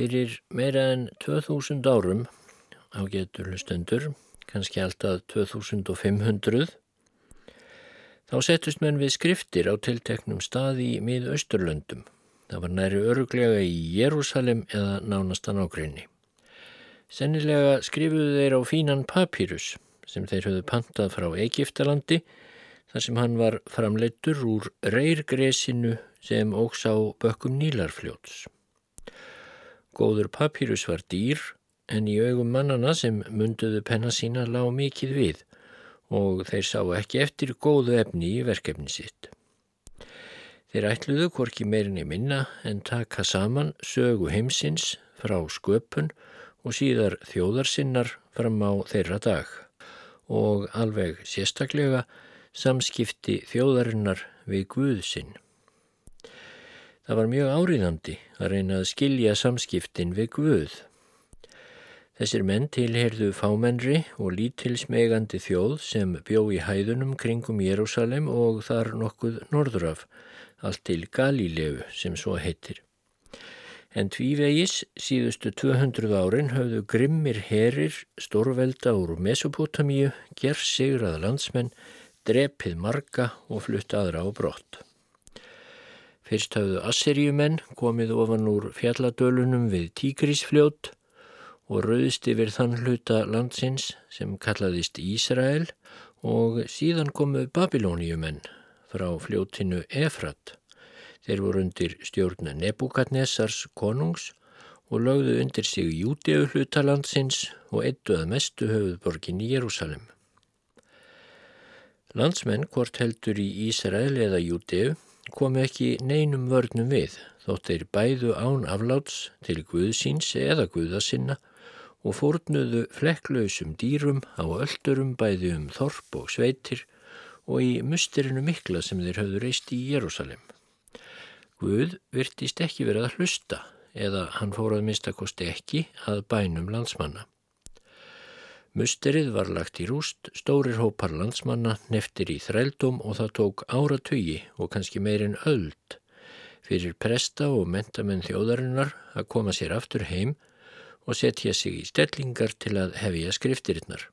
Fyrir meira en 2000 árum á getur hlustendur, kannski alltaf 2500, þá settust menn við skriftir á tilteknum stað í miðausturlöndum. Það var næri öruglega í Jérúsalem eða nánastan ágreinni. Sennilega skrifuðu þeir á fínan papírus sem þeir höfðu pantað frá Egiptalandi þar sem hann var framleittur úr reyrgresinu sem óks á bökkum Nílarfljóts. Góður papírus var dýr en í augum mannana sem munduðu penna sína lág mikið við og þeir sá ekki eftir góðu efni í verkefni sitt. Þeir ætluðu hvorki meirinni minna en taka saman sögu heimsins frá sköpun og síðar þjóðarsinnar fram á þeirra dag og alveg sérstaklega samskipti þjóðarinnar við Guðsinn. Það var mjög áriðandi að reyna að skilja samskiptin við Guð. Þessir menn tilherðu fámennri og lítilsmegandi þjóð sem bjó í hæðunum kringum Jérúsalem og þar nokkuð norðuraf, allt til Galílegu sem svo heitir. En tvívegis síðustu 200 árin höfðu grimmir herir stórvelda úr Mesopotamíu, gerð sigrað landsmenn, drepið marga og flutt aðra á brott. Fyrst hafðu Assyriumenn komið ofan úr fjalladölunum við Tígrísfljót og rauðist yfir þann hluta landsins sem kallaðist Ísrael og síðan komuð Babilóniumenn frá fljótinu Efrat. Þeir voru undir stjórna Nebukadnessars konungs og lögðu undir sig Júdeu hluta landsins og eittuð mestu höfuðborgin í Jérúsalem. Landsmenn hvort heldur í Ísrael eða Júdeu komi ekki neinum vörnum við þótt þeir bæðu án afláts til Guðsíns eða Guðasinna og fórnuðu flekklausum dýrum á öldurum bæði um þorp og sveitir og í mustirinu mikla sem þeir hafðu reist í Jérúsalem. Guð virtist ekki verið að hlusta eða hann fór að mistakosti ekki að bænum landsmanna. Musterið var lagt í rúst, stórir hópar landsmanna neftir í þrældum og það tók áratugi og kannski meirinn öld fyrir presta og mentamenn þjóðarinnar að koma sér aftur heim og setja sig í stellingar til að hefja skriftirinnar.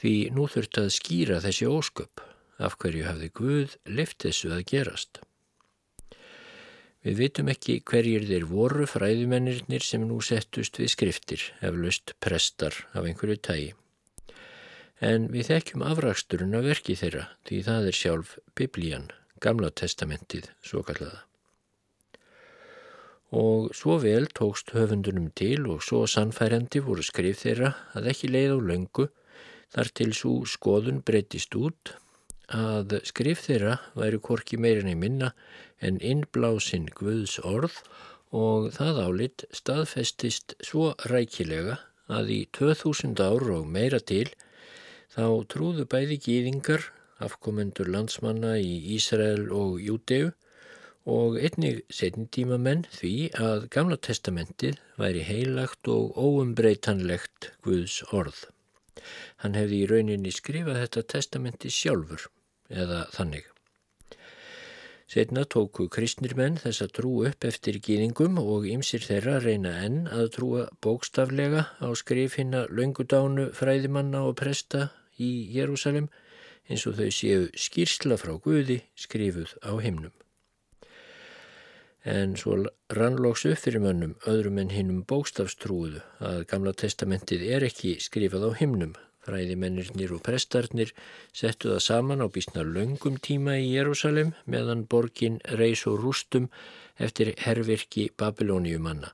Því nú þurft að skýra þessi ósköp af hverju hafði Guð lift þessu að gerast. Við vitum ekki hverjir þeir voru fræðumennirnir sem nú settust við skriftir, eflaust prestar af einhverju tægi. En við þekkjum afraksturinn af verki þeirra því það er sjálf biblían, gamla testamentið, svo kallaða. Og svo vel tókst höfundunum til og svo sannfærandi voru skrif þeirra að ekki leið á löngu þar til svo skoðun breytist út að skrif þeirra væri korki meirinni minna en innblásinn Guðs orð og það álit staðfestist svo rækilega að í 2000 ár og meira til þá trúðu bæði gýðingar, afkomendur landsmanna í Ísrael og Júteu og einnig setjendíma menn því að Gamla testamentið væri heilagt og óumbreytanlegt Guðs orð. Hann hefði í rauninni skrifað þetta testamenti sjálfur eða þannig. Setna tóku kristnir menn þess að trú upp eftir gýðingum og ymsir þeirra reyna enn að trúa bókstaflega á skrif hinna löngudánu fræðimanna og presta í Jérúsalem eins og þau séu skýrsla frá Guði skrifuð á himnum. En svo rannlóks upp fyrir mönnum öðrum en hinnum bókstafstrúðu að Gamla testamentið er ekki skrifað á himnum Fræðimennirnir og prestarnir settu það saman á bísna löngum tíma í Jérúsalem meðan borgin reys og rústum eftir hervirki Babilóniumanna.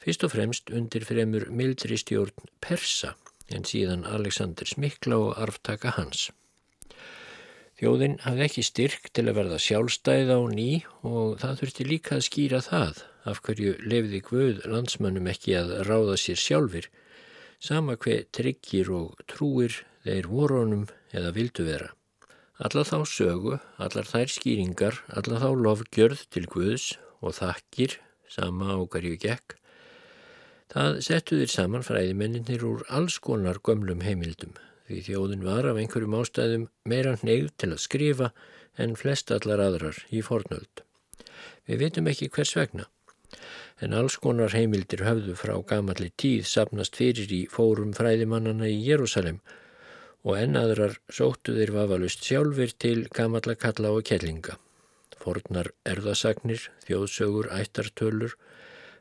Fyrst og fremst undir fremur mildri stjórn Persa en síðan Alexander Smikla og arftaka hans. Þjóðin hafði ekki styrk til að verða sjálfstæð á ný og það þurfti líka að skýra það af hverju lefði Guð landsmönnum ekki að ráða sér sjálfur sama hver tryggir og trúir þeir vorunum eða vildu vera. Alla þá sögu, allar þær skýringar, alla þá lofgjörð til Guðs og þakkir, sama á hverju gekk, það settuðir saman fræðimenninir úr alls konar gömlum heimildum, því þjóðin var af einhverjum ástæðum meira neyð til að skrifa en flest allar aðrar í fornöld. Við veitum ekki hvers vegna. En alls konar heimildir höfðu frá gamalli tíð sapnast fyrir í fórum fræðimannana í Jérúsalem og ennaðrar sóttu þeir vafalust sjálfur til gamalla kalla og kellinga. Fornar erðasagnir, þjóðsögur, ættartölur,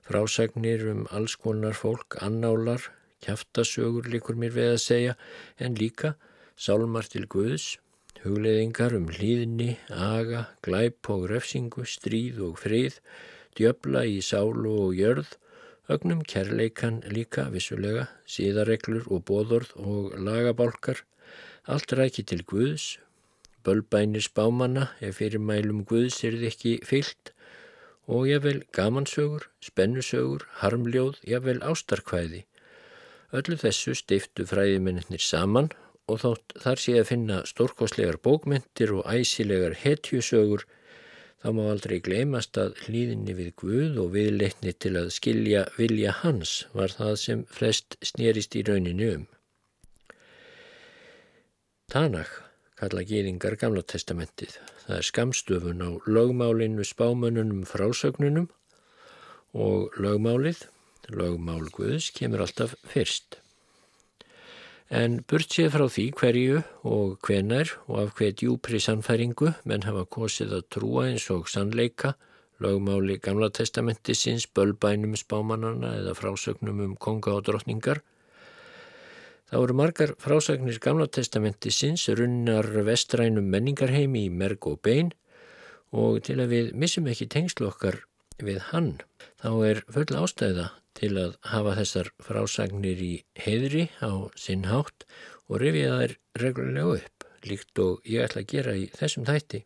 frásagnir um alls konar fólk, annálar, kæftasögur líkur mér við að segja, en líka sálmar til Guðs, hugleðingar um hlýðni, aga, glæp og refsingu, stríð og frið, djöbla í sálu og jörð, ögnum kærleikan líka vissulega, síðareglur og bóðorð og lagabálkar, allt ræki til Guðs, bölbænir spámanna ef fyrir mælum Guðs er þið ekki fyllt og jável gamansögur, spennusögur, harmljóð, jável ástarkvæði. Öllu þessu stiftu fræðimennir saman og þótt þar sé að finna stórkoslegar bókmyndir og æsilegar hetjusögur þá má aldrei gleymast að hlýðinni við Guð og viðleitni til að skilja vilja hans var það sem flest snýrist í rauninu um. Tanakh kalla gýringar gamla testamentið. Það er skamstöfun á lögmálinu spámönunum frásögnunum og lögmálið, lögmál Guðs, kemur alltaf fyrst. En burt séð frá því hverju og hvenar og af hver djúpri sannfæringu menn hafa kosið að trúa eins og sannleika, lögmáli Gamla testamentisins, bölbænum spámanana eða frásögnum um konga og drottningar. Það voru margar frásagnir Gamla testamentisins runnar vestrænum menningarheimi í merg og bein og til að við missum ekki tengslu okkar við hann, þá er full ástæða til að hafa þessar frásagnir í heiðri á sinn hátt og rifja þær reglulega upp, líkt og ég ætla að gera í þessum þætti,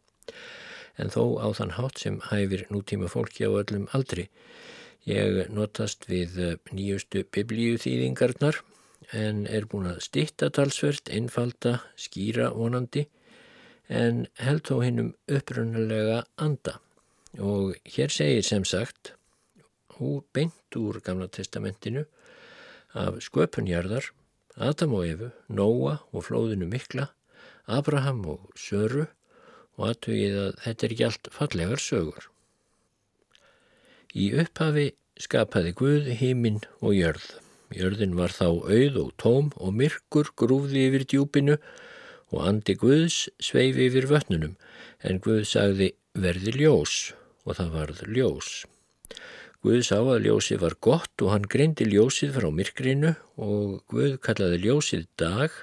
en þó á þann hátt sem hæfir nútíma fólki á öllum aldri. Ég notast við nýjustu biblíu þýðingarnar en er búin að stitta talsvert, einfalda, skýra vonandi, en held þó hinnum upprunalega anda. Og hér segir sem sagt úr beint úr gamla testamentinu af sköpunjarðar, Adam og Efu, Nóa og flóðinu mikla, Abraham og Söru og aðtugið að þetta er ekki allt fallegar sögur. Í upphafi skapaði Guð híminn og jörð. Jörðin var þá auð og tóm og myrkur grúði yfir djúpinu og andi Guðs sveifi yfir vötnunum en Guð sagði verði ljós og það varð ljós. Guð sá að ljósið var gott og hann greindi ljósið frá myrkrinu og Guð kallaði ljósið dag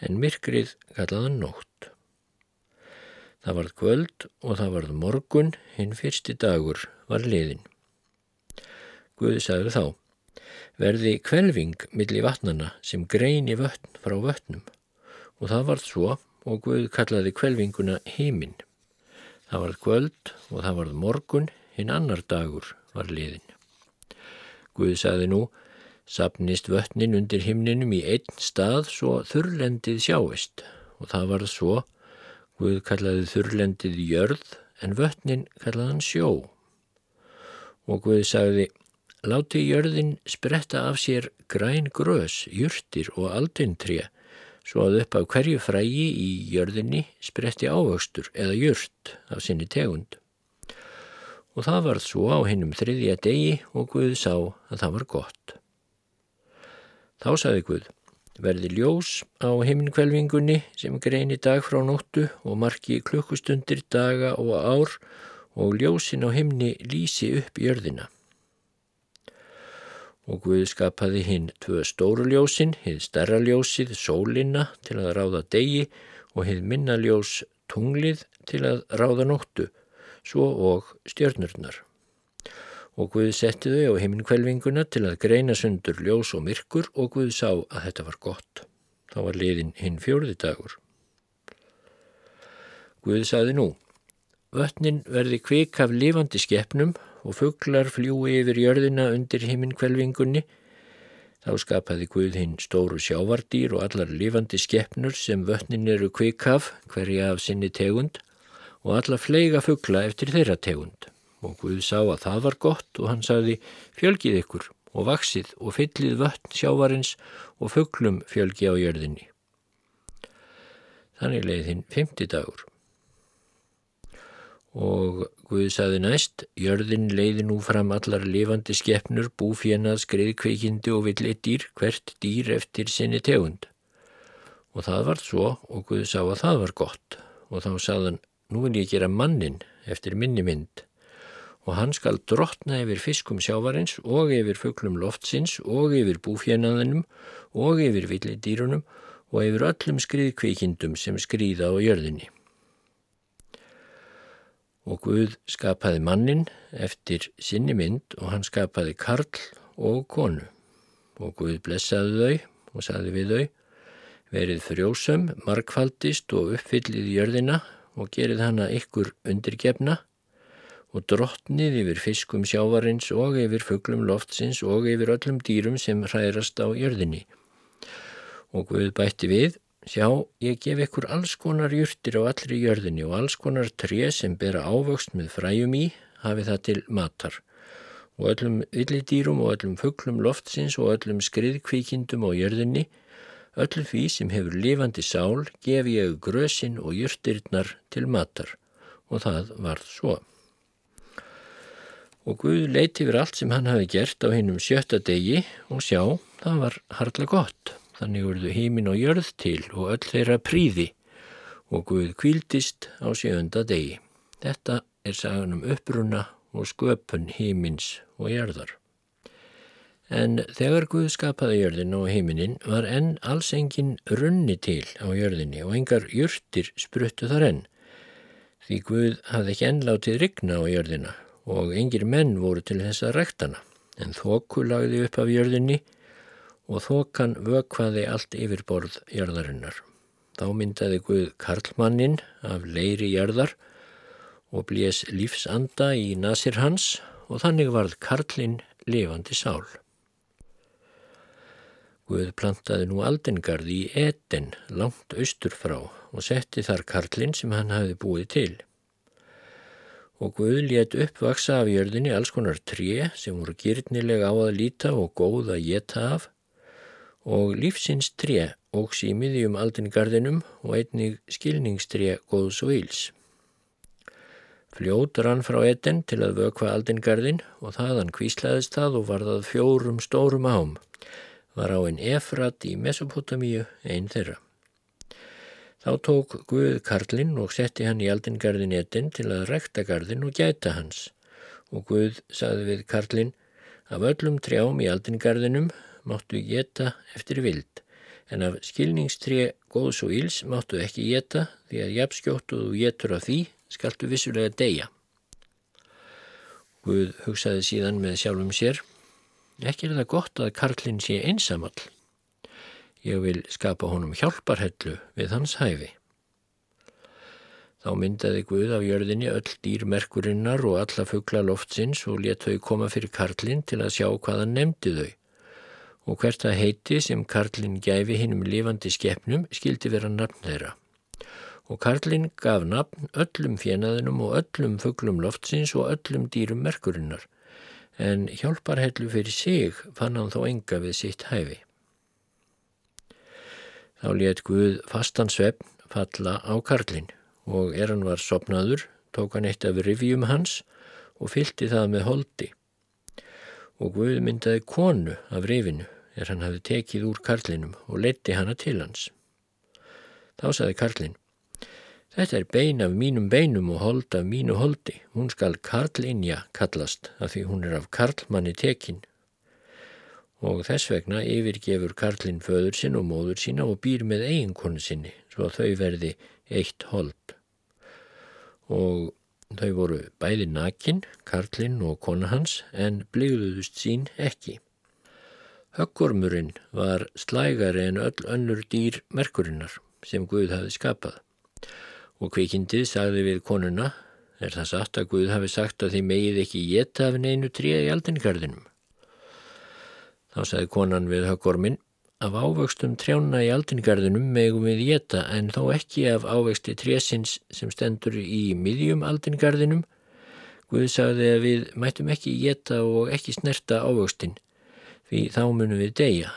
en myrkrið kallaði nótt. Það varð kvöld og það varð morgun, hinn fyrsti dagur var liðin. Guð sagði þá, verði kvelving millir vatnana sem greini vötn frá vötnum og það varð svo og Guð kallaði kvelvinguna heiminn. Það varð kvöld og það varð morgun, hinn annar dagur var liðin. Guð saði nú, sapnist vötnin undir himninum í einn stað svo þurrlendið sjáist og það var svo, Guð kallaði þurrlendið jörð en vötnin kallaði hann sjó. Og Guð sagði, láti jörðin spretta af sér græn grös, júrtir og aldintrija svo að upp af hverju frægi í jörðinni spretti ávöxtur eða júrt af sinni tegund og það varð svo á hinnum þriðja degi og Guð sá að það var gott. Þá saði Guð, verði ljós á heiminkvelvingunni sem greini dag frá nóttu og marki klukkustundir, daga og ár og ljósin á himni lísi upp jörðina. Og Guð skapaði hinn tvö stóru ljósin, hinn stærra ljósið, sólina til að ráða degi og hinn minna ljós tunglið til að ráða nóttu svo og stjörnurnar. Og Guð setti þau á heiminkvelvinguna til að greina sundur ljós og myrkur og Guð sá að þetta var gott. Þá var liðin hinn fjórði dagur. Guð saði nú, vötnin verði kvik af lifandi skeppnum og fugglar fljúi yfir jörðina undir heiminkvelvingunni. Þá skapaði Guð hinn stóru sjávardýr og allar lifandi skeppnur sem vötnin eru kvik af, hverja af sinni tegund og alla fleiga fuggla eftir þeirra tegund. Og Guð sá að það var gott og hann sagði fjölgið ykkur og vaksið og fyllið vötn sjávarins og fugglum fjölgi á jörðinni. Þannig leiði hinn femti dagur. Og Guð saði næst, jörðin leiði nú fram allar lifandi skeppnur, búfjenað, skriðkveikindi og villitýr, hvert dýr eftir sinni tegund. Og það var svo og Guð sá að það var gott og þá saðan, nú vil ég gera mannin eftir minni mynd og hann skal drotna yfir fiskum sjávarins og yfir fugglum loftsins og yfir búfjenaðinum og yfir villidýrunum og yfir öllum skriðkveikindum sem skriða á jörðinni. Og Guð skapaði mannin eftir sinni mynd og hann skapaði karl og konu. Og Guð blessaði þau og saði við þau, verið frjósum, markfaldist og uppfyllið jörðina og gerið hana ykkur undirgefna og drottnið yfir fiskum sjávarins og yfir fugglum loftsins og yfir öllum dýrum sem hrærast á jörðinni. Og Guð bætti við, sjá, ég gef ykkur alls konar júrtir á allri jörðinni og alls konar tré sem bera ávöxt með fræjum í, hafi það til matar. Og öllum villidýrum og öllum fugglum loftsins og öllum skriðkvíkindum á jörðinni, öllu því sem hefur lifandi sál, gef ég grösin og júrtirnar til matar. Og það varð svo og Guð leiti yfir allt sem hann hafi gert á hinnum sjötta degi og sjá, það var harla gott. Þannig urðu hímin og jörð til og öll þeirra príði og Guð kvíldist á sjönda degi. Þetta er sagan um uppruna og sköpun hímins og jörðar. En þegar Guð skapaði jörðin og heiminin var enn alls engin runni til á jörðinni og engar jörtir spruttu þar enn. Því Guð hafði ekki ennlátið rigna á jörðina og engir menn voru til þess að rektana, en þóku lagði upp af jörðinni og þókan vökvaði allt yfir borð jörðarinnar. Þá myndaði Guð Karlmannin af leiri jörðar og blés lífsanda í nasir hans og þannig varð Karlinn lifandi sál. Guð plantaði nú aldingarð í Eden langt austur frá og setti þar Karlinn sem hann hafi búið til og Guð let uppvaksa af jörðinni alls konar tré sem voru gyrnilega á að líta og góð að geta af og lífsins tré ógs í miðjum aldingarðinum og einnig skilningstré góðs og íls. Fljót rann frá eten til að vökva aldingarðin og þaðan kvíslaðist það og varðað fjórum stórum ám, var á einn efrat í Mesopotamíu einn þeirra. Þá tók Guð Karlinn og setti hann í aldingarðin etin til að rekta garðin og gæta hans. Og Guð saði við Karlinn, af öllum trjám í aldingarðinum máttu geta eftir vild, en af skilningstré góðs og íls máttu ekki geta því að jafnskjóttu þú getur af því skaltu vissulega deyja. Guð hugsaði síðan með sjálfum sér, ekki er það gott að Karlinn sé einsamall. Ég vil skapa honum hjálparhellu við hans hæfi. Þá myndaði Guð af jörðinni öll dýrmerkurinnar og alla fuggla loftsins og let þau koma fyrir Karlinn til að sjá hvaða nefndi þau. Og hvert að heiti sem Karlinn gæfi hinn um lifandi skeppnum skildi vera nafn þeirra. Og Karlinn gaf nafn öllum fjenaðinum og öllum fugglum loftsins og öllum dýrum merkurinnar. En hjálparhellu fyrir sig fann hann þó enga við sitt hæfi. Þá let Guð fastan svefn falla á karlinn og er hann var sopnaður, tók hann eitt af rivjum hans og fylti það með holdi. Og Guð myndaði konu af rifinu er hann hafi tekið úr karlinum og leti hana til hans. Þá saði karlinn, þetta er bein af mínum beinum og hold af mínu holdi, hún skal karlinja kallast af því hún er af karlmanni tekinn og þess vegna yfirgefur Karlinn föður sinn og móður sína og býr með eiginkonu sinni svo að þau verði eitt hold. Og þau voru bæði nakin, Karlinn og kona hans, en bligðuðust sín ekki. Höggormurinn var slægari en öll önnur dýr merkurinnar sem Guð hafi skapað. Og kvikindið sagði við konuna, er það satt að Guð hafi sagt að þið megið ekki geta af neinu tríða í aldingarðinum. Þá sagði konan við höggormin, af ávöxtum trjána í aldingarðinum megum við geta en þó ekki af ávexti trésins sem stendur í miðjum aldingarðinum. Guð sagði að við mættum ekki geta og ekki snerta ávöxtin, því þá munum við deyja.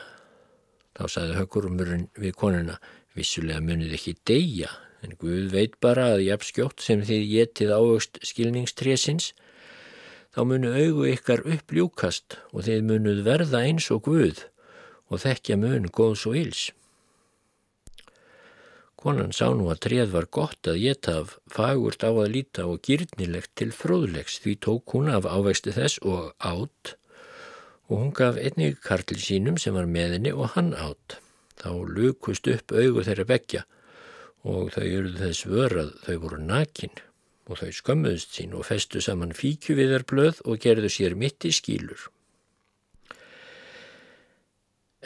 Þá sagði höggormurinn við konuna, vissulega munið ekki deyja, en Guð veit bara að jafnskjótt sem þið getið ávöxt skilningstrésins, þá munu augu ykkar uppljúkast og þið munuð verða eins og Guð og þekkja mun góðs og íls. Konan sá nú að treð var gott að geta af fagurt á að líta og gyrnilegt til fróðlegs því tók hún af ávexti þess og átt og hún gaf einnig karli sínum sem var með henni og hann átt. Þá lukust upp augu þeirra begja og þau eruð þess vörað þau voru nakin og þau skömmuðst sín og festu saman fíkju við þar blöð og gerðu sér mitt í skýlur.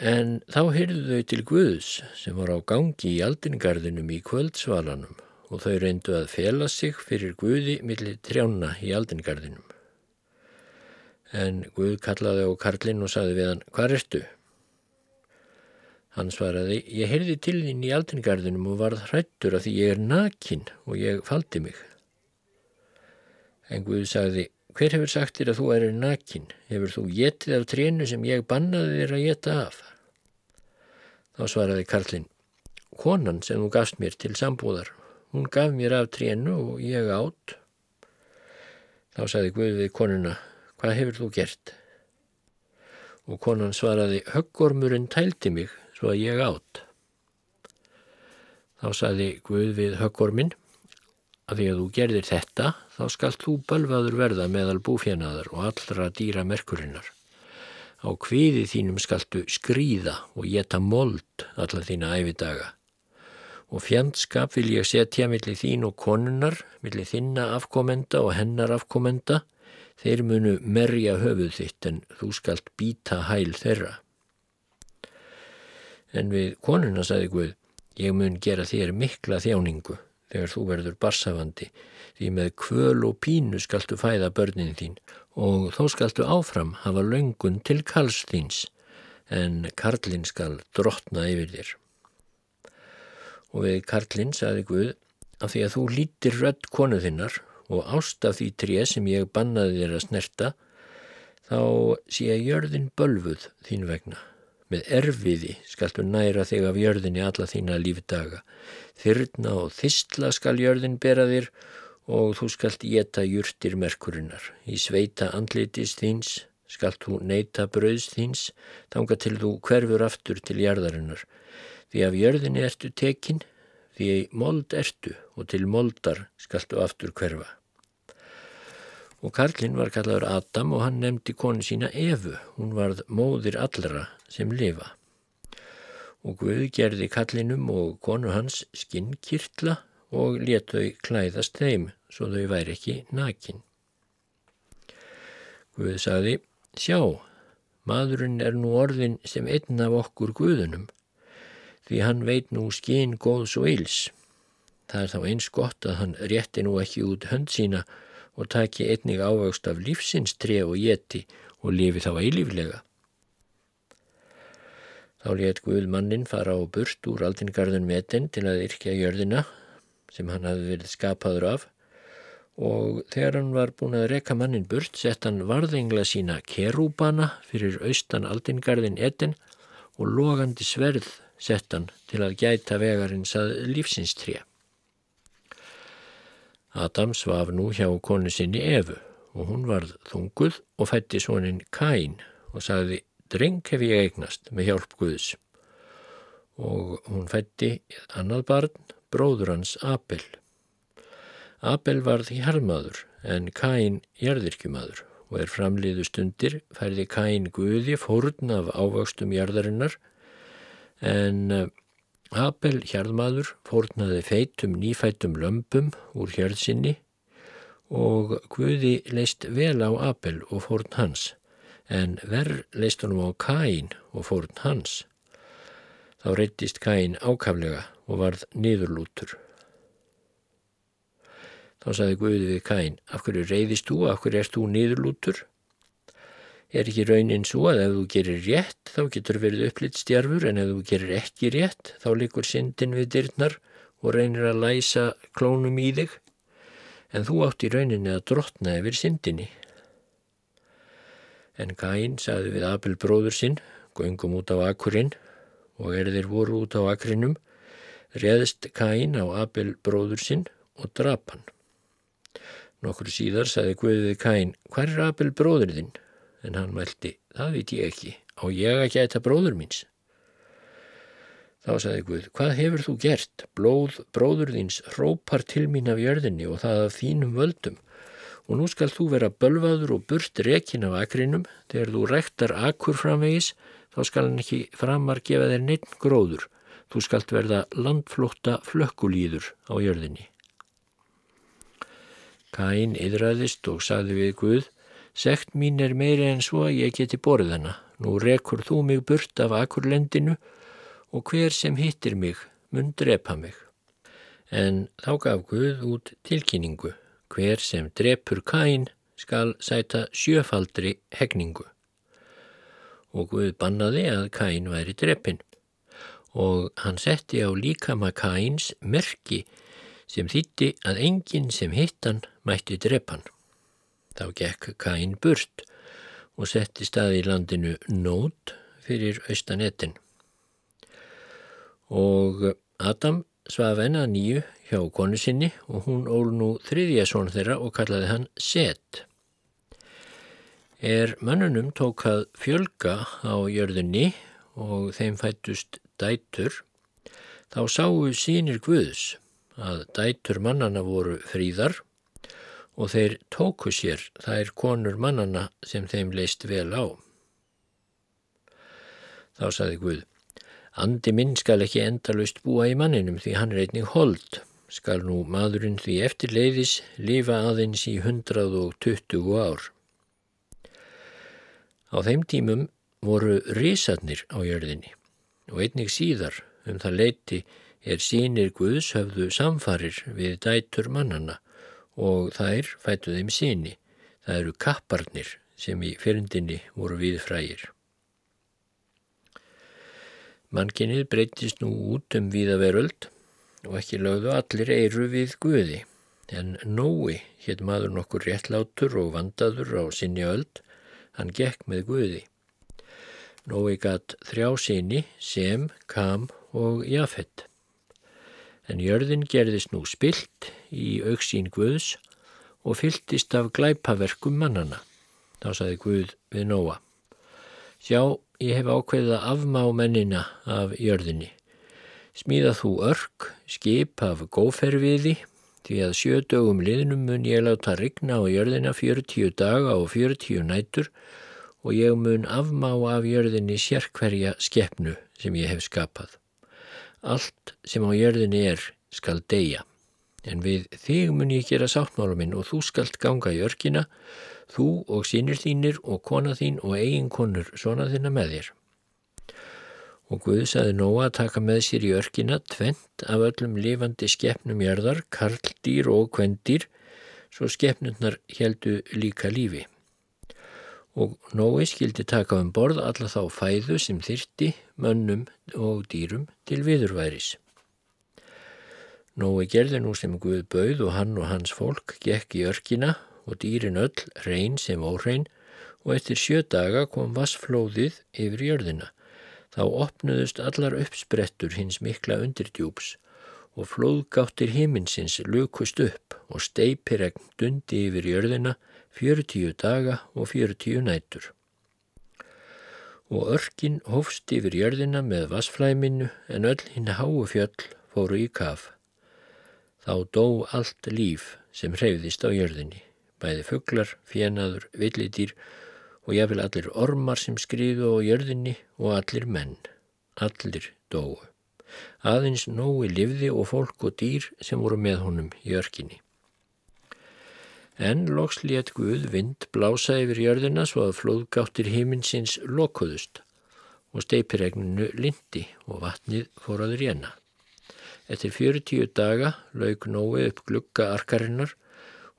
En þá heyrðu þau til Guðs sem var á gangi í aldingarðinum í kvöldsvalanum og þau reyndu að fela sig fyrir Guði millir trjána í aldingarðinum. En Guð kallaði á Karlinn og saði við hann, hvað ertu? Hann svaraði, ég heyrði til þín í aldingarðinum og varð hrættur að því ég er nakin og ég faldi mig. En Guð sagði, hver hefur sagt þér að þú erir nakin? Hefur þú getið af trénu sem ég bannaði þér að geta af? Þá svaraði Karlinn, konan sem þú gafst mér til sambúðar, hún gaf mér af trénu og ég átt. Þá sagði Guð við konuna, hvað hefur þú gert? Og konan svaraði, höggormurinn tældi mig svo að ég átt. Þá saði Guð við höggorminn að því að þú gerðir þetta þá skalt þú bölvaður verða meðal búfjanaðar og allra dýra merkurinnar. Á kviði þínum skaltu skrýða og geta mold alla þína æfidaga. Og fjandskap vil ég setja millir þín og konunnar, millir þinna afkomenda og hennar afkomenda, þeir munu merja höfuð þitt en þú skalt býta hæl þeirra. En við konuna sagði Guð, ég mun gera þér mikla þjáningu þegar þú verður barsafandi, því með kvöl og pínu skaltu fæða börnin þín og þó skaltu áfram hafa löngun til kals þíns, en karlinn skal drotna yfir þér. Og við karlinn sagði Guð, af því að þú lítir rödd konu þinnar og ást af því tré sem ég bannaði þér að snerta, þá sé jörðin bölfuð þín vegna með erfiði skaltu næra þig af jörðinni alla þína lífdaga. Þyrna og þistla skal jörðin bera þér og þú skalt geta júrtir merkurinnar. Í sveita andlitis þíns skalt þú neyta brauðs þíns, þanga til þú hverfur aftur til jarðarinnar. Því af jörðinni ertu tekin, því mold ertu og til moldar skaltu aftur hverfa. Og Karlinn var kallaður Adam og hann nefndi konu sína Efu, hún varð móðir allra sem lifa. Og Guð gerði kallinum og konu hans skinnkirtla og let þau klæðast þeim svo þau væri ekki nakin. Guð sagði, sjá, maðurinn er nú orðin sem einn af okkur Guðunum, því hann veit nú skinn góðs og eils. Það er þá eins gott að hann rétti nú ekki út hönd sína og taki einnig ávöxt af lífsins tre og jeti og lifi þá eilíflega. Þá let Guð mannin fara á burt úr aldingarðun metin til að yrkja jörðina sem hann hafði verið skapaður af og þegar hann var búin að reka mannin burt sett hann varðengla sína kerúbana fyrir austan aldingarðin etin og logandi sverð sett hann til að gæta vegarins að lífsinstrija. Adam svaf nú hjá konu sinni Efu og hún varð þunguð og fætti svonin Kain og sagði dreng hef ég eignast með hjálp Guðs og hún fætti annað barn, bróður hans Abel. Abel var því herrmaður en Kain jarðirkjumadur og er framliðu stundir færði Kain Guði fórun af ávöxtum jarðarinnar en Abel jarðmaður fórnaði feitum nýfætum lömpum úr hjörðsynni og Guði leist vel á Abel og fórn hans en verð leist honum á Kain og fórn hans. Þá reyttist Kain ákaflega og varð niðurlútur. Þá saði Guði við Kain, af hverju reyðist þú, af hverju erst þú niðurlútur? Er ekki raunin svo að ef þú gerir rétt þá getur verið upplitt stjarfur en ef þú gerir ekki rétt þá likur syndin við dyrnar og reynir að læsa klónum í þig en þú átt í rauninni að drotna yfir syndinni. En Kain sagði við Abel bróður sinn, göngum út á akkurinn og er þeir voru út á akkurinnum, reðist Kain á Abel bróður sinn og drap hann. Nokkur síðar saði Guðið Kain, hver er Abel bróður þinn? En hann mælti, það veit ég ekki, á ég að gæta bróður míns. Þá saði Guð, hvað hefur þú gert? Blóð bróður þíns rópar til mín af jörðinni og það af þínum völdum og nú skal þú vera bölvaður og burt rekin af akrinum, þegar þú rektar akkur framvegis, þá skal hann ekki framar gefa þér neitt gróður, þú skalt verða landflótta flökkulíður á jörðinni. Kain yðræðist og sagði við Guð, sekt mín er meiri en svo að ég geti borð hana, nú rekur þú mig burt af akkurlendinu og hver sem hittir mig mun drepa mig. En þá gaf Guð út tilkynningu hver sem drepur kæn skal sæta sjöfaldri hegningu. Og Guð bannaði að kæn væri drepin og hann setti á líkama kæns merki sem þýtti að enginn sem hittan mætti drepan. Þá gekk kæn burt og setti staði í landinu nót fyrir austanettin. Og Adam svaf enna nýju hjá konu sinni og hún ól nú þriðja són þeirra og kallaði hann Set. Er mannunum tók að fjölga á jörðunni og þeim fættust dætur, þá sáu sínir Guðs að dætur mannana voru fríðar og þeir tóku sér þær konur mannana sem þeim leist vel á. Þá saði Guð, andi minn skal ekki endalust búa í manninum því hann einnig hold skal nú maðurinn því eftir leiðis lifa aðeins í 120 ár. Á þeim tímum voru risarnir á jörðinni og einnig síðar um það leiti er sínir Guðs höfðu samfarir við dætur mannana og þær fætu þeim síni. Það eru kapparnir sem í fyrndinni voru við frægir. Mannkinnið breytist nú út um viðaveröld og ekki lögðu allir eiru við Guði. En Nói, hétt maður nokkur réttlátur og vandaður á sinni öld, hann gekk með Guði. Nói gatt þrjá síni, Sem, Kam og Jafet. En jörðin gerðist nú spilt í auksín Guðs og fylltist af glæpaverkum mannana. Þá saði Guð við Nóa. Sjá, ég hef ákveðið að afmá mennina af jörðinni Smíða þú örk, skip af góferviði, því að sjö dögum liðnum mun ég láta rigna á jörðina 40 daga og 40 nætur og ég mun afmá af jörðinni sérkverja skeppnu sem ég hef skapað. Allt sem á jörðinni er skal deyja, en við þig mun ég gera sáttmáluminn og þú skalt ganga í örkina, þú og sínir þínir og kona þín og eiginkonur svona þinna með þér og Guð saði Nóa að taka með sér í örkina tvent af öllum lifandi skeppnum jörðar, karldýr og kvendýr, svo skeppnurnar heldu líka lífi. Og Nói skildi taka um borð alla þá fæðu sem þyrti, mönnum og dýrum til viðurværis. Nói gerði nú sem Guð bauð og hann og hans fólk gekk í örkina og dýrin öll, reyn sem óreyn, og eftir sjö daga kom vassflóðið yfir jörðina Þá opnuðust allar uppsprettur hins mikla undirdjúps og flóðgáttir himinsins lukust upp og steipiregn dundi yfir jörðina 40 daga og 40 nætur. Og örkin hófst yfir jörðina með vassflæminu en öll hinn háu fjöll fóru í kaf. Þá dó allt líf sem hreyðist á jörðinni, bæði fugglar, fjenaður, villidýr og jáfnvel allir ormar sem skriðu á jörðinni og allir menn, allir dóu. Aðeins nói livði og fólk og dýr sem voru með honum í örkinni. En loks létt Guð vind blása yfir jörðina svo að flóðgáttir himinsins lokuðust og steipiregninu lindi og vatnið fór að rjena. Eftir 40 daga laug Nói upp glugga arkarinnar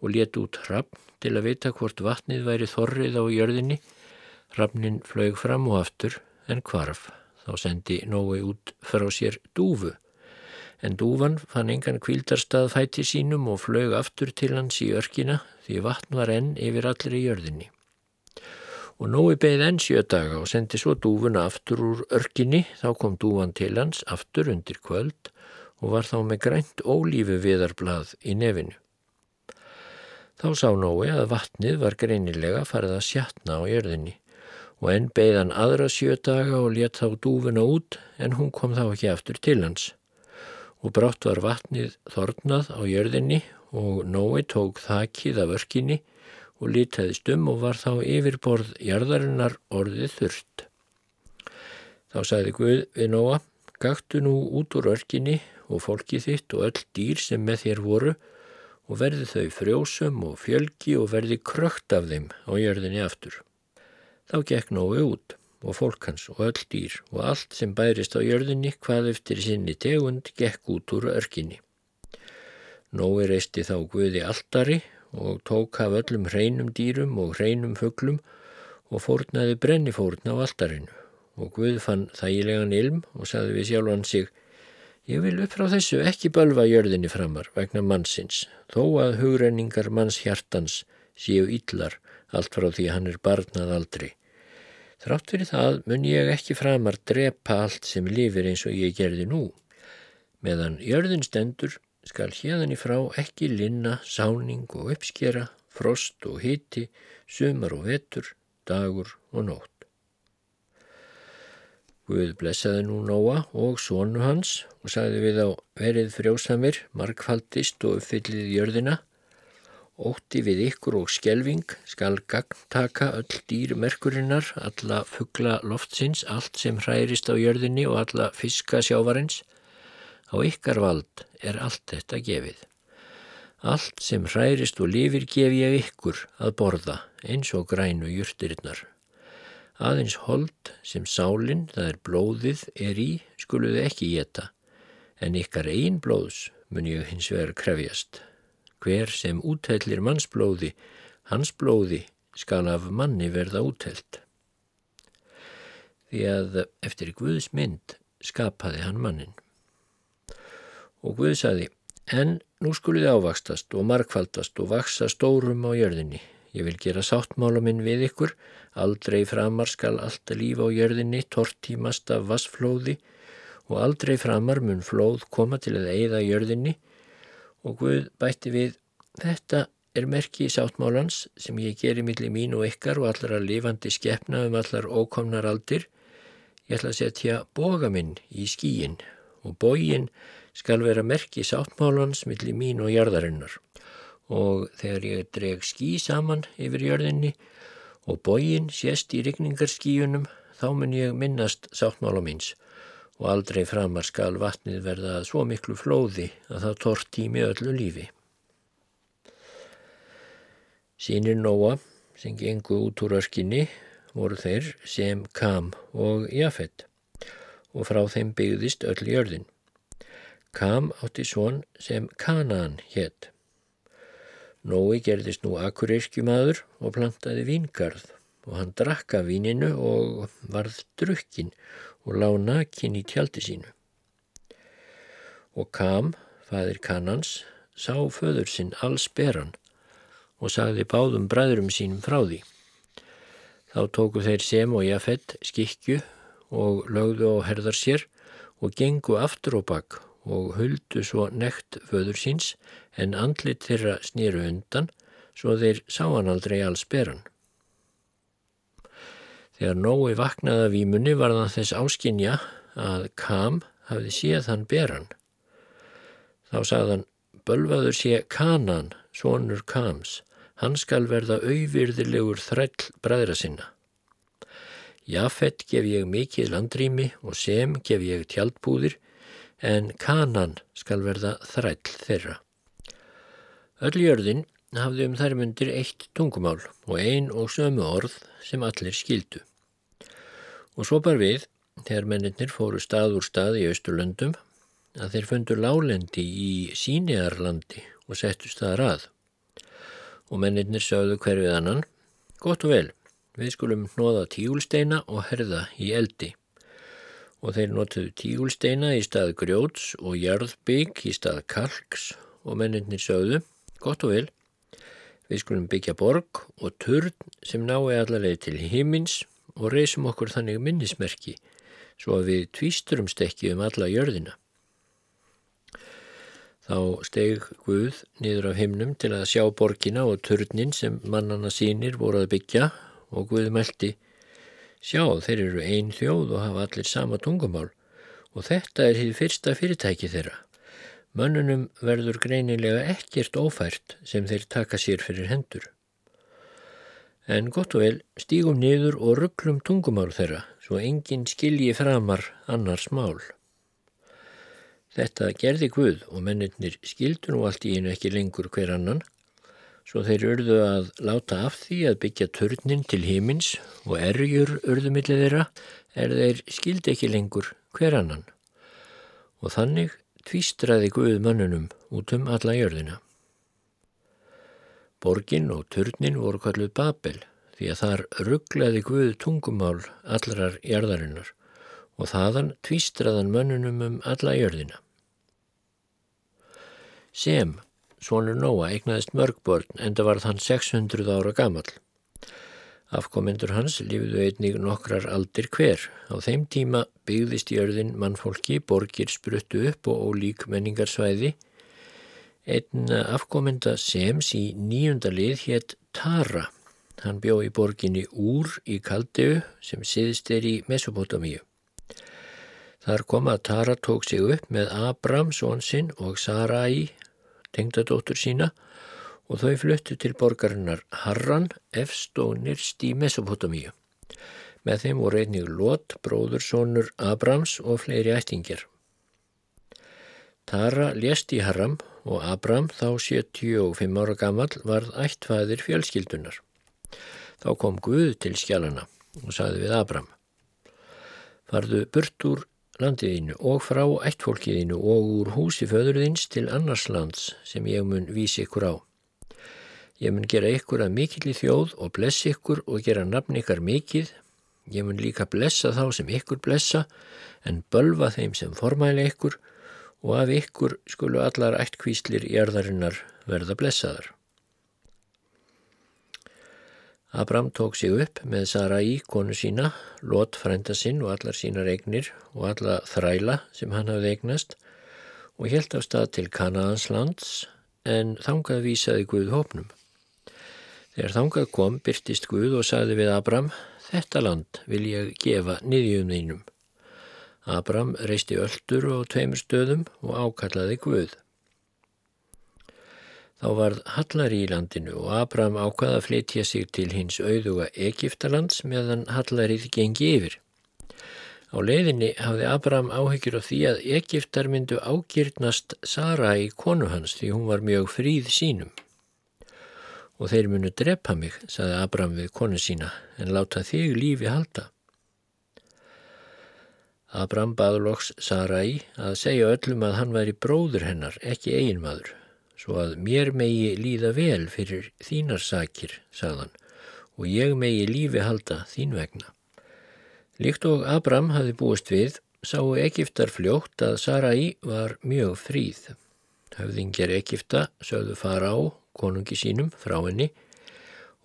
og létt út hrappn til að vita hvort vatnið væri þorrið á jörðinni. Rafnin flög fram og aftur en kvarf. Þá sendi Nói út frá sér dúfu. En dúfan fann engan kvildarstað fæti sínum og flög aftur til hans í örkina því vatn var enn yfir allir í jörðinni. Og Nói beigð enn sjö daga og sendi svo dúfuna aftur úr örkinni. Þá kom dúfan til hans aftur undir kvöld og var þá með grænt ólífu viðarblað í nefinu. Þá sá Nói að vatnið var greinilega farið að sjatna á jörðinni og enn beigðan aðra sjö daga og let þá dúfuna út en hún kom þá ekki aftur til hans. Og brátt var vatnið þornað á jörðinni og Nói tók þakið af örkinni og lítæðist um og var þá yfirborð jarðarinnar orðið þurft. Þá sagði Guð við Nóa, gaktu nú út úr örkinni og fólkið þitt og öll dýr sem með þér voru og verði þau frjósum og fjölgi og verði krökt af þeim á jörðinni aftur. Þá gekk Nói út og fólk hans og öll dýr og allt sem bærist á jörðinni hvað eftir sinni tegund gekk út úr örkinni. Nói reisti þá Guði aldari og tók af öllum hreinum dýrum og hreinum fugglum og fórnaði brennifórn á aldarinu og Guð fann þægilegan ilm og sagði við sjálfan sig Ég vil upp frá þessu ekki bölva jörðinni framar vegna mannsins, þó að hugrenningar manns hjartans séu yllar allt frá því hann er barnað aldrei. Þrátt fyrir það mun ég ekki framar drepa allt sem lifir eins og ég gerði nú. Meðan jörðin stendur skal hérðan í frá ekki linna, sáning og uppskera, frost og hiti, sumar og vetur, dagur og nótt. Guð blessaði nú Nóa og sónu hans og sagði við á verið frjósamir, markfaldist og uppfyllið jörðina. Ótti við ykkur og skjelving skal gagntaka öll dýr merkurinnar, alla fuggla loftsins, allt sem hærist á jörðinni og alla fiska sjávarins. Á ykkar vald er allt þetta gefið. Allt sem hærist og lifir gef ég ykkur að borða eins og grænu júrtirinnar. Aðeins hold sem sálinn, það er blóðið, er í, skuluðu ekki geta, en ykkar einn blóðs mun ég hins vegar krefjast. Hver sem útællir mannsblóði, hans blóði skal af manni verða útælt. Því að eftir Guðs mynd skapaði hann mannin. Og Guð saði, en nú skuluði ávakstast og markfaldast og vaksa stórum á jörðinni. Ég vil gera sáttmála minn við ykkur, Aldrei framar skal alltaf lífa á jörðinni tortímast af vassflóði og aldrei framar mun flóð koma til að eigða jörðinni og Guð bætti við þetta er merki í sáttmálans sem ég geri millir mín og ykkar og allara lifandi skeppna um allar ókomnar aldir. Ég ætla að setja boga minn í skíin og bógin skal vera merki í sáttmálans millir mín og jörðarinnar og þegar ég dreg skí saman yfir jörðinni og bógin sést í rigningarskíunum þá mun ég minnast sáttmála míns og aldrei framar skal vatnið verða svo miklu flóði að það tort tími öllu lífi. Sýnir Nóa sem gengu út úr öskinni voru þeir sem Kam og Jafet og frá þeim byggðist öll jörðin. Kam átti svon sem Kanaan hétt Nói gerðist nú akureyskjumadur og plantaði víngarð og hann drakka víninu og varð drukkin og lág nakin í tjaldi sínu. Og Kam, fæðir Kanans, sá föður sinn alls beran og sagði báðum bræðurum sínum frá því. Þá tóku þeir sem og jafett skikju og lögðu á herðar sér og gengu aftur og bakk og huldu svo nekt föður síns en andlit þeirra snýru undan svo þeir sá hann aldrei alls beran. Þegar Nói vaknaði af ímunni var þann þess áskinja að Kam hafði séð hann beran. Þá sagðan, bölvaður sé Kanan, sonur Kams, hann skal verða auðvirðilegur þræll bræðra sinna. Jafett gef ég mikið landrými og sem gef ég tjaldbúðir en kanan skal verða þræll þeirra. Öll jörðin hafði um þær myndir eitt tungumál og ein og sömu orð sem allir skildu. Og svo bar við, þegar mennir fóru stað úr stað í Östurlöndum, að þeir fundur lálendi í síniðarlandi og settu staðar að. Og mennir sögðu hverfið annan, gott og vel, við skulum hnoða tígulsteina og herða í eldi og þeir notuðu tígulsteina í stað grjóts og jarðbygg í stað kalks og menninir sögðu, gott og vel, við skulum byggja borg og turn sem nái allarleið til himins og reysum okkur þannig minnismerki svo að við tvísturumst ekki um alla jörðina. Þá steg Guð niður af himnum til að sjá borgina og turnin sem mannana sínir voru að byggja og Guð meldi Sjá, þeir eru ein þjóð og hafa allir sama tungumál og þetta er því fyrsta fyrirtæki þeirra. Mönnunum verður greinilega ekkert ófært sem þeir taka sér fyrir hendur. En gott og vel stígum niður og rugglum tungumál þeirra svo enginn skilji framar annars mál. Þetta gerði Guð og mennirnir skildu nú allt í einu ekki lengur hver annan, svo þeir urðu að láta af því að byggja törnin til himins og erjur urðu millið þeirra er þeir skildi ekki lengur hver annan. Og þannig tvístraði Guð mannunum út um alla jörðina. Borgin og törnin voru kalluð Babel því að þar rugglaði Guð tungumál allrar jörðarinnar og þaðan tvístraðan mönnunum um alla jörðina. Sem, svonur Nóa, eignaðist mörgbörn en það varð hann 600 ára gammal. Afkomendur hans lífðu einnig nokkrar aldir hver. Á þeim tíma byggðist jörðin mannfólki, borgir spruttu upp og ólík menningarsvæði. Einn afkomenda Sems í nýjunda lið hétt Tara. Hann bjó í borginni Úr í Kaldeu sem siðst er í Mesopotamíu. Þar kom að Tara tók sig upp með Abram, svonsinn og Sarai, tengdadóttur sína og þau fluttu til borgarinnar Harran, efst og nyrst í Mesopotamíu. Með þeim voru einnig Lot, bróðursónur Abrams og fleiri ættingir. Tara lést í Harram og Abram þá 75 ára gammal varð ættfæðir fjölskyldunar. Þá kom Guð til skjálana og saði við Abram Farðu burt úr landiðinu og frá ættfólkiðinu og úr húsi föðurðins til annars lands sem ég mun vísi ykkur á. Ég mun gera ykkur að mikilli þjóð og blessa ykkur og gera nafn ykkar mikið. Ég mun líka blessa þá sem ykkur blessa en bölva þeim sem formæla ykkur og af ykkur skulu allar ættkvíslir í erðarinnar verða blessaðar. Abram tók sig upp með Sarai, konu sína, Lot frænda sinn og allar sínar eignir og alla þræla sem hann hafði eignast og helt á stað til Kanaans lands en þangað vísaði Guð hópnum. Þegar þangað kom byrtist Guð og sagði við Abram, þetta land vil ég gefa niðjum þínum. Abram reisti öldur og tveimur stöðum og ákallaði Guð. Þá varð Hallari í landinu og Abram ákvaða að flytja sig til hins auðuga Egiptalands meðan Hallarið gengi yfir. Á leiðinni hafði Abram áhyggjur af því að Egiptar myndu ágirnast Sara í konu hans því hún var mjög fríð sínum. Og þeir munu drepa mig, saði Abram við konu sína, en láta þig lífi halda. Abram baðloks Sara í að segja öllum að hann væri bróður hennar, ekki eiginmaður svo að mér megi líða vel fyrir þínar sakir, sagðan, og ég megi lífi halda þín vegna. Líkt og Abram hafi búist við, sáu Egiptar fljótt að Sarai var mjög fríð. Höfðingjar Egipta sögðu fara á konungi sínum frá henni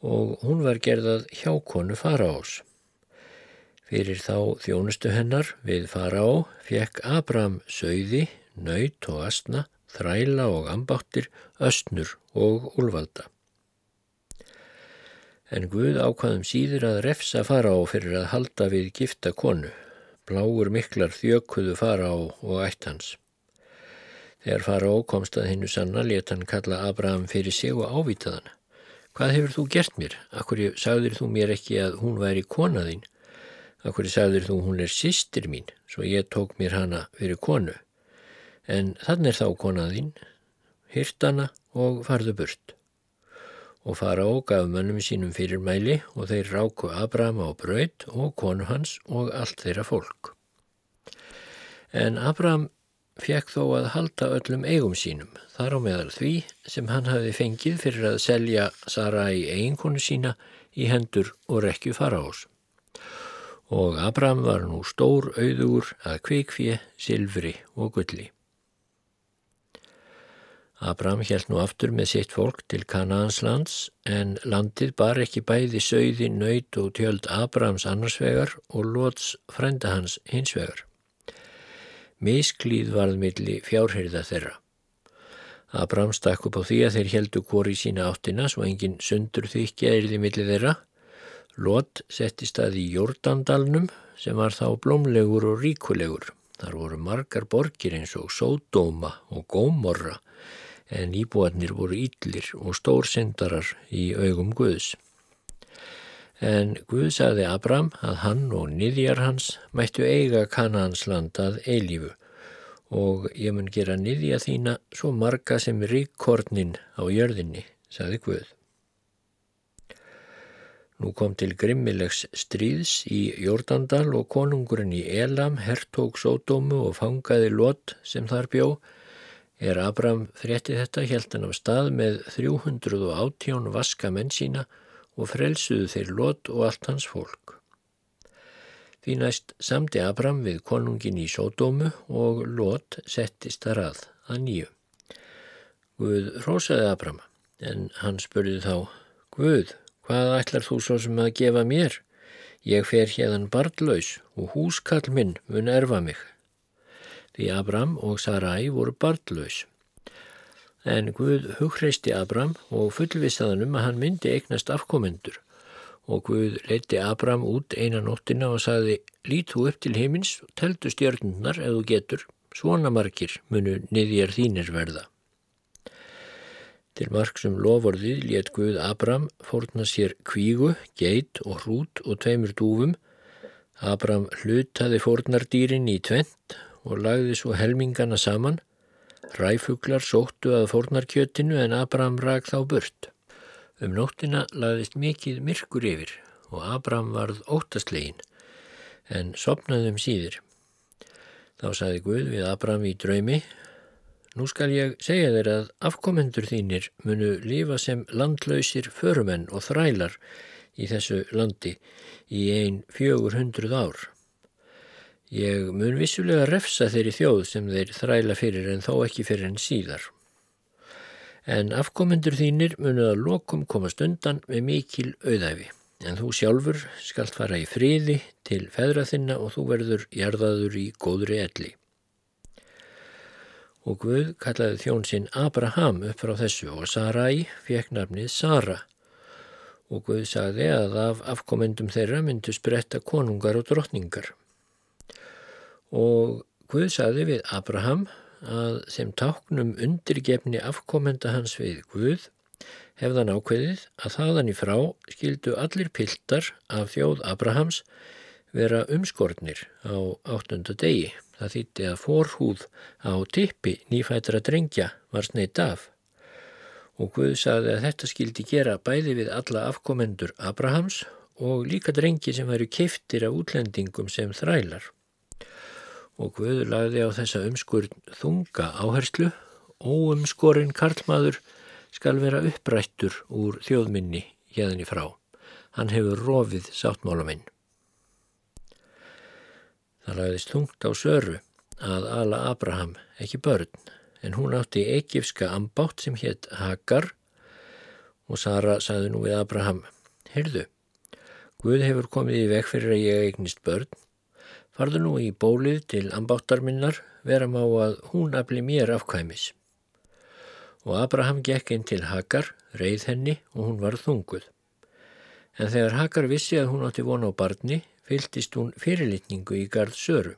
og hún var gerðað hjá konu fara ás. Fyrir þá þjónustu hennar við fara á fekk Abram sögði, nöyt og astna þræla og ambáttir, östnur og úlvalda. En Guð ákvaðum síður að refsa fara á fyrir að halda við gifta konu, bláur miklar þjökuðu fara á og ætt hans. Þegar fara á komst að hennu sanna let hann kalla Abraham fyrir sig og ávitaðan. Hvað hefur þú gert mér? Akkur sagðir þú mér ekki að hún væri konaðinn? Akkur sagðir þú hún er sýstir mín, svo ég tók mér hana fyrir konu? En þannig er þá konaðinn, hyrtana og farðu burt. Og fara og gaf mönnum sínum fyrir mæli og þeir ráku Abraham á braut og konu hans og allt þeirra fólk. En Abraham fekk þó að halda öllum eigum sínum, þar á meðal því sem hann hafi fengið fyrir að selja Sara í eiginkonu sína í hendur og rekju fara ás. Og Abraham var nú stór auður að kvikfið, silfri og gulli. Abraham held nú aftur með sitt fólk til Kanaans lands en landið bar ekki bæði söiði, nöyt og tjöld Abrahams annarsvegar og Lóts frenda hans hinsvegar. Misklíð varð milli fjárhyrða þeirra. Abram stakk upp á því að þeir heldu kóri í sína áttina svo engin sundur þykja erði millir þeirra. Lot setti stað í Jordandalnum sem var þá blómlegur og ríkulegur. Þar voru margar borgir eins og Sódóma og Gómorra en íbúarnir voru íllir og stórsendarar í augum Guðs. En Guð sagði Abram að hann og niðjar hans mættu eiga Kanaans land að eilífu og ég mun gera niðja þína svo marga sem ríkkornin á jörðinni, saði Guð. Nú kom til grimmilegs stríðs í Jordandal og konungurinn í Elam hertók sódómu og fangaði lot sem þar bjó. Er Abram frétti þetta heldan af stað með 318 vaska menn sína og frelsuðu þeir lot og allt hans fólk. Því næst samti Abram við konungin í sódómu og Lot settist að að nýju. Guð rósaði Abram en hann spurði þá Guð, hvað ætlar þú svo sem að gefa mér? Ég fer hérðan barndlaus og húskall minn mun erfa mig. Því Abram og Sarai voru barndlaus. En Guð hugreisti Abram og fullvisaðan um að hann myndi eignast afkomendur og Guð leiti Abram út eina nóttina og saði lít þú upp til heimins og teldu stjörnundnar ef þú getur, svona margir munu niðjar þínir verða. Til margsum lovorðið let Guð Abram fórna sér kvígu, geit og hrút og tveimur dúfum. Abram hlutaði fórnardýrin í tvent og lagði svo helmingana saman. Ræfuglar sóttu að fórnarkjötinu en Abram rak þá burt. Um nóttina laðist mikið myrkur yfir og Abram varð óttastlegin en sopnaði um síður. Þá saði Guð við Abram í draumi Nú skal ég segja þér að afkomendur þínir munu lifa sem landlausir förumenn og þrælar í þessu landi í ein fjögur hundruð ár. Ég mun vissulega refsa þeirri þjóð sem þeir þræla fyrir en þó ekki fyrir en síðar en afkomendur þínir munuð að lokum komast undan með mikil auðæfi. En þú sjálfur skalt fara í friði til feðra þinna og þú verður jarðaður í góðri elli. Og Guð kallaði þjón sinn Abraham upp frá þessu og Sarai fekk nafnið Sara. Og Guð sagði að af afkomendum þeirra myndu spretta konungar og drottningar. Og Guð sagði við Abraham að sem táknum undirgefni afkomenda hans við Guð hefðan ákveðið að þaðan í frá skildu allir piltar af þjóð Abrahams vera umskortnir á áttunda degi. Það þýtti að forhúð á tippi nýfættra drengja var sneitt af og Guð saði að þetta skildi gera bæði við alla afkomendur Abrahams og líka drengi sem væru keiftir af útlendingum sem þrælar og Guður lagði á þessa umskurð þunga áherslu, óumskorinn karlmaður skal vera upprættur úr þjóðminni hérðan í frá. Hann hefur rofið sáttmálaminn. Það lagðist þungt á söru að ala Abraham ekki börn, en hún átti eikifska ambátt sem hétt Hagar og Sara saði nú við Abraham, heyrðu, Guð hefur komið í vekk fyrir að ég eignist börn Farðu nú í bólið til ambáttar minnar, vera má að hún afli mér afkvæmis. Og Abraham gekk inn til Hagar, reið henni og hún var þunguð. En þegar Hagar vissi að hún átti vona á barni, fyltist hún fyrirlitningu í gard söru.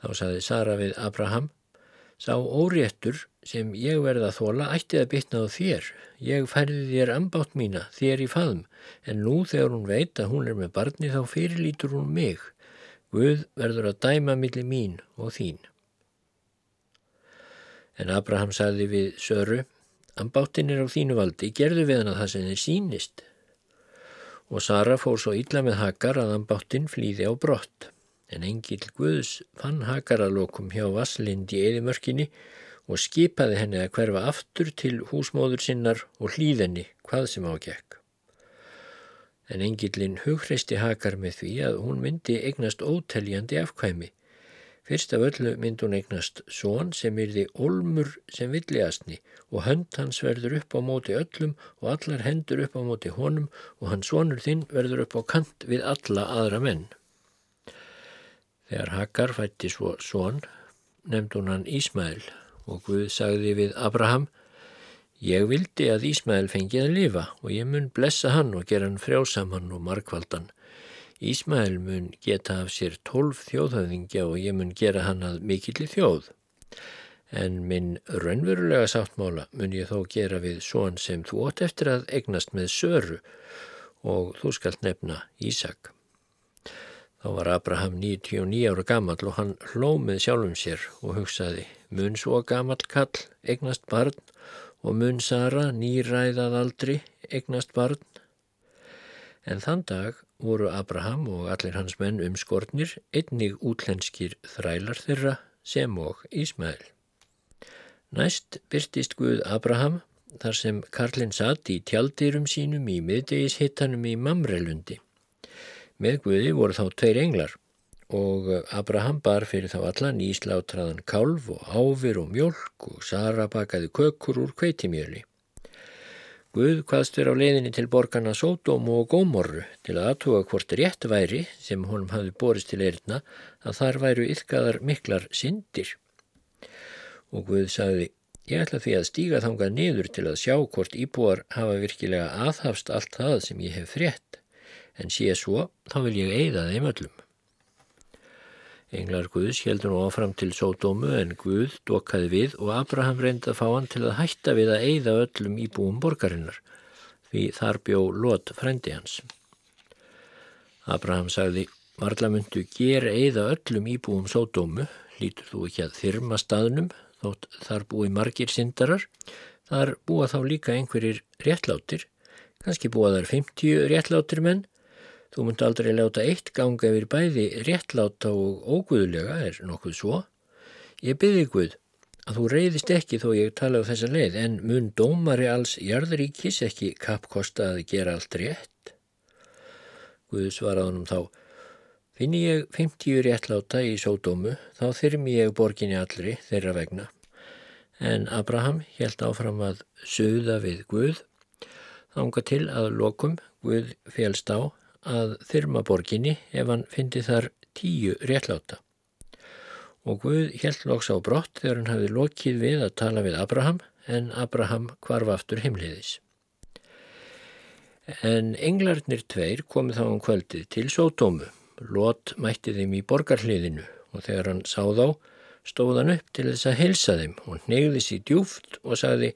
Þá saði Sara við Abraham, sá óréttur sem ég verða að þóla ætti að bytna á þér. Ég færði þér ambátt mína, þér í faðum, en nú þegar hún veit að hún er með barni þá fyrirlítur hún mig. Guð verður að dæma millir mín og þín. En Abraham saði við Söru, ambáttinn er á þínu valdi, gerðu við hann að það sem þið sínist. Og Sara fór svo illa með Hagar að ambáttinn flýði á brott. En engil Guðs fann Hagar að lokum hjá Vasslind í eðimörkinni og skipaði henni að hverfa aftur til húsmóður sinnar og hlýðenni hvað sem ágekk en engillin hugreisti hakar með því að hún myndi eignast óteljandi afkvæmi. Fyrst af öllu myndi hún eignast són sem yrði olmur sem villiastni og hönd hans verður upp á móti öllum og allar hendur upp á móti honum og hans sonur þinn verður upp á kant við alla aðra menn. Þegar Hakar fætti svo són nefnd hún hann Ísmæl og Guð sagði við Abraham, ég vildi að Ísmael fengi að lifa og ég mun blessa hann og gera hann frjásamann og markvaldan. Ísmael mun geta af sér tólf þjóðhauðingja og ég mun gera hann að mikilli þjóð. En minn raunverulega sáttmála mun ég þó gera við són sem þú ótt eftir að egnast með söru og þú skalt nefna Ísak. Þá var Abraham 99 ára gammal og hann hló með sjálfum sér og hugsaði mun svo gammal kall eignast barn og mun Sara nýræðað aldri eignast barn. En þann dag voru Abraham og allir hans menn umskortnir einnig útlenskir þrælar þeirra sem og Ísmael. Næst byrtist Guð Abraham þar sem Karlinn satt í tjaldirum sínum í miðdegishittanum í Mamrelundi. Með Guði voru þá tveir englar og Abraham bar fyrir þá allan íslátraðan kálf og ávir og mjölk og Sara bakaði kökur úr kveitimjöli. Guð hvaðst verið á leiðinni til borgarna Sódómu og Gómorru til að aðtuga hvort rétt væri sem honum hafi borist til eirna að þar væru yfkaðar miklar syndir. Og Guð sagði, ég ætla því að stíga þangað niður til að sjá hvort íbúar hafa virkilega aðhafst allt það sem ég hef frétt en sé svo, þá vil ég eigða þeim öllum. Englar Guðs heldur nú áfram til sódómu en Guð dokkaði við og Abraham reyndi að fá hann til að hætta við að eigða öllum íbúum borgarinnar, því þar bjó lot frendi hans. Abraham sagði, varla myndu ger eigða öllum íbúum sódómu, lítur þú ekki að þyrma staðnum, þótt þar búi margir syndarar, þar búa þá líka einhverjir réttlátir, kannski búa þar 50 réttlátir menn, Þú munt aldrei láta eitt ganga yfir bæði réttláta og óguðulega er nokkuð svo. Ég byrði Guð að þú reyðist ekki þó ég tala á þessa leið en mun dómari alls jarðaríkis ekki kappkosta að gera allt rétt? Guð svaraði hann þá. Finn ég 50 réttláta í sódómu þá þyrmi ég borginni allri þeirra vegna. En Abraham helt áfram að söða við Guð þánga til að lokum Guð félst á að þyrma borginni ef hann fyndi þar tíu réttláta. Og Guð held loks á brott þegar hann hafi lokið við að tala við Abraham en Abraham kvarf aftur heimliðis. En englarnir tveir komið þá um kvöldið til sótómu. Lot mætti þeim í borgarhliðinu og þegar hann sá þá stóð hann upp til þess að helsa þeim og neyði sér djúft og sagði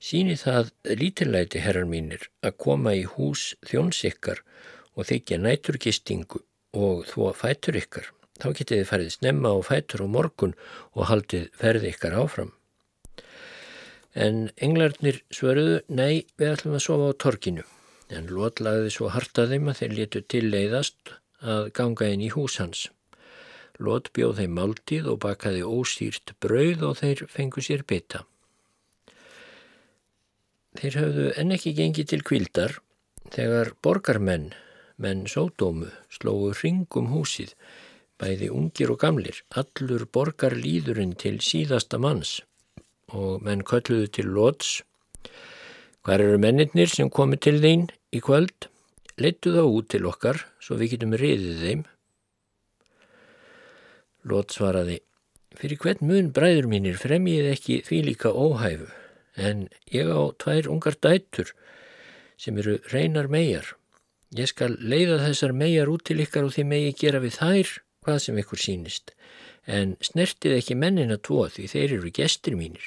Sýni það lítillæti herrar mínir að koma í hús þjónsikkar og þykja næturgistingu og þvó fætur ykkar. Þá getið þið farið snemma á fætur og morgun og haldið ferði ykkar áfram. En englarnir svöruðu, nei, við ætlum að sofa á torkinu. En Lót lagði svo hartað þeim að þeir letu til leiðast að ganga inn í hús hans. Lót bjóð þeim máltíð og bakaði ósýrt brauð og þeir fengu sér bytta. Þeir hafðu enn ekki gengið til kvildar þegar borgarmenn menn sódómu slóu ringum húsið, bæði ungir og gamlir, allur borgar líðurinn til síðasta manns og menn kölluðu til lots. Hvar eru mennirnir sem komi til þín í kvöld? Leittu þá út til okkar svo við getum riðið þeim. Lot svaraði, fyrir hvern mun bræður mínir fremjið ekki því líka óhæfu, en ég á tvær ungar dætur sem eru reynar megar Ég skal leiða þessar megar út til ykkar og því megi gera við þær hvað sem ykkur sínist, en snertið ekki mennina tvo því þeir eru gestir mínir.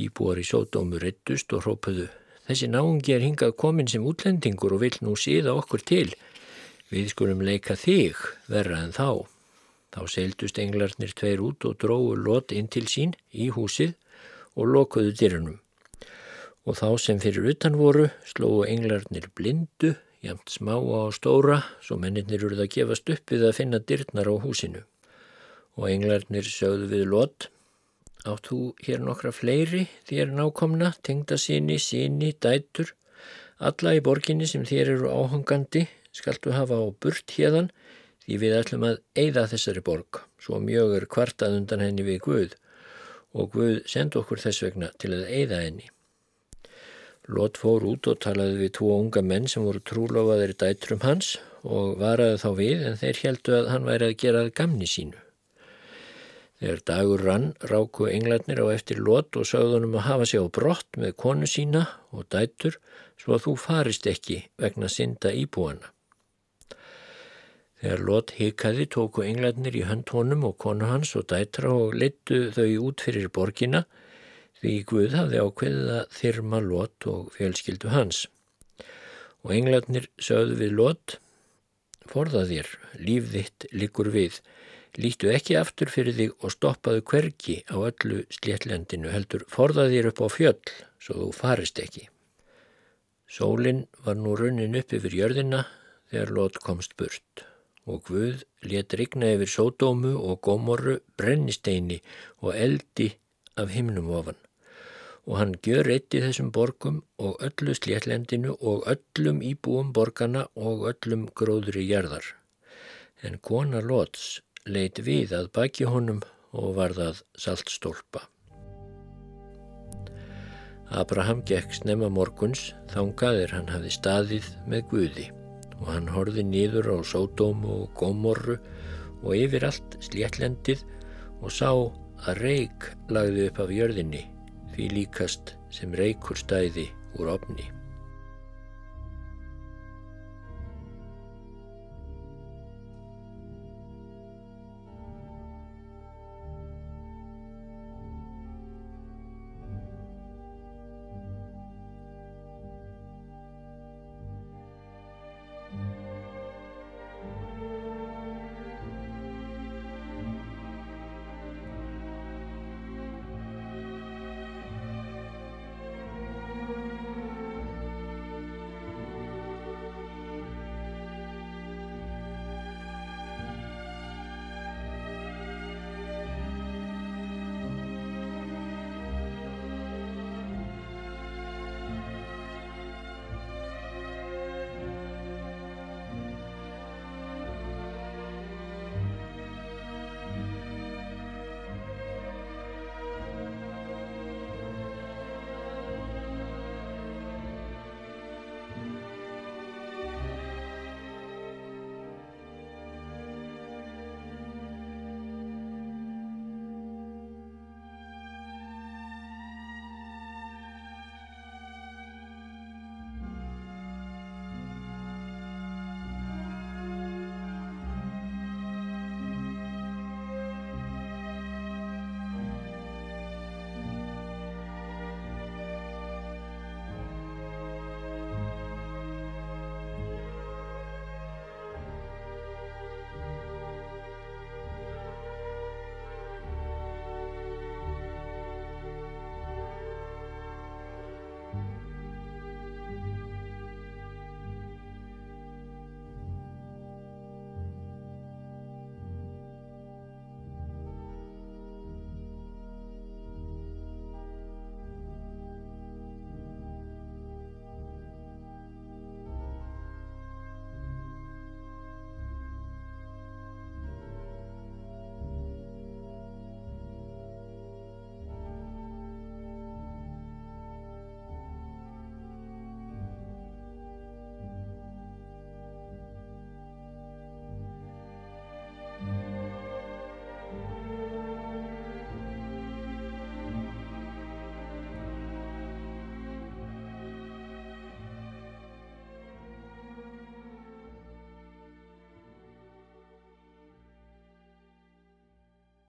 Íbúar í sódómu rettust og hrópuðu, þessi náungi er hingað komin sem útlendingur og vil nú síða okkur til. Við skulum leika þig verra en þá. Þá seildust englarnir tveir út og dróðu lot inn til sín í húsið og lokuðu dyrunum og þá sem fyrir utan voru slóu englarnir blindu, jamt smá á stóra, svo mennirnir eruð að gefast upp við að finna dyrnar á húsinu. Og englarnir sögðu við lot, átt þú hér nokkra fleiri þér nákomna, tengda síni, síni, dætur, alla í borginni sem þér eru áhangandi, skaltu hafa á burt hérðan, því við ætlum að eigða þessari borg, svo mjög er kvartað undan henni við Guð, og Guð send okkur þess vegna til að eigða henni. Lot fór út og talaði við tvo unga menn sem voru trúlofaðir dætrum hans og varaði þá við en þeir heldu að hann væri að gera gamni sínu. Þegar dagur rann ráku englarnir á eftir lot og sögðunum að hafa sig á brott með konu sína og dætur svo að þú farist ekki vegna synda íbúana. Þegar lot hikaði tóku englarnir í hönd honum og konu hans og dætra og leittu þau út fyrir borgina því Guð hafði ákveðið að þyrma lot og fjölskyldu hans. Og englarnir sögðu við lot, forða þér, líf þitt likur við, Lítu ekki aftur fyrir þig og stoppaðu hverki á öllu sléttlendinu heldur forðað þér upp á fjöll svo þú farist ekki. Sólinn var nú runnin upp yfir jörðina þegar Lót komst burt og Guð let rigna yfir sódómu og gómorru brennisteini og eldi af himnum ofan og hann gjör eitt í þessum borgum og öllu sléttlendinu og öllum íbúum borgana og öllum gróðri jörðar. En kona Lóts leit við að baki honum og varðað saltstólpa. Abraham gekk snemma morguns þangaðir hann hafi staðið með Guði og hann horfi nýður á sódómu og gómorru og yfir allt sléttlendið og sá að reik lagði upp af jörðinni því líkast sem reikur stæði úr ofni.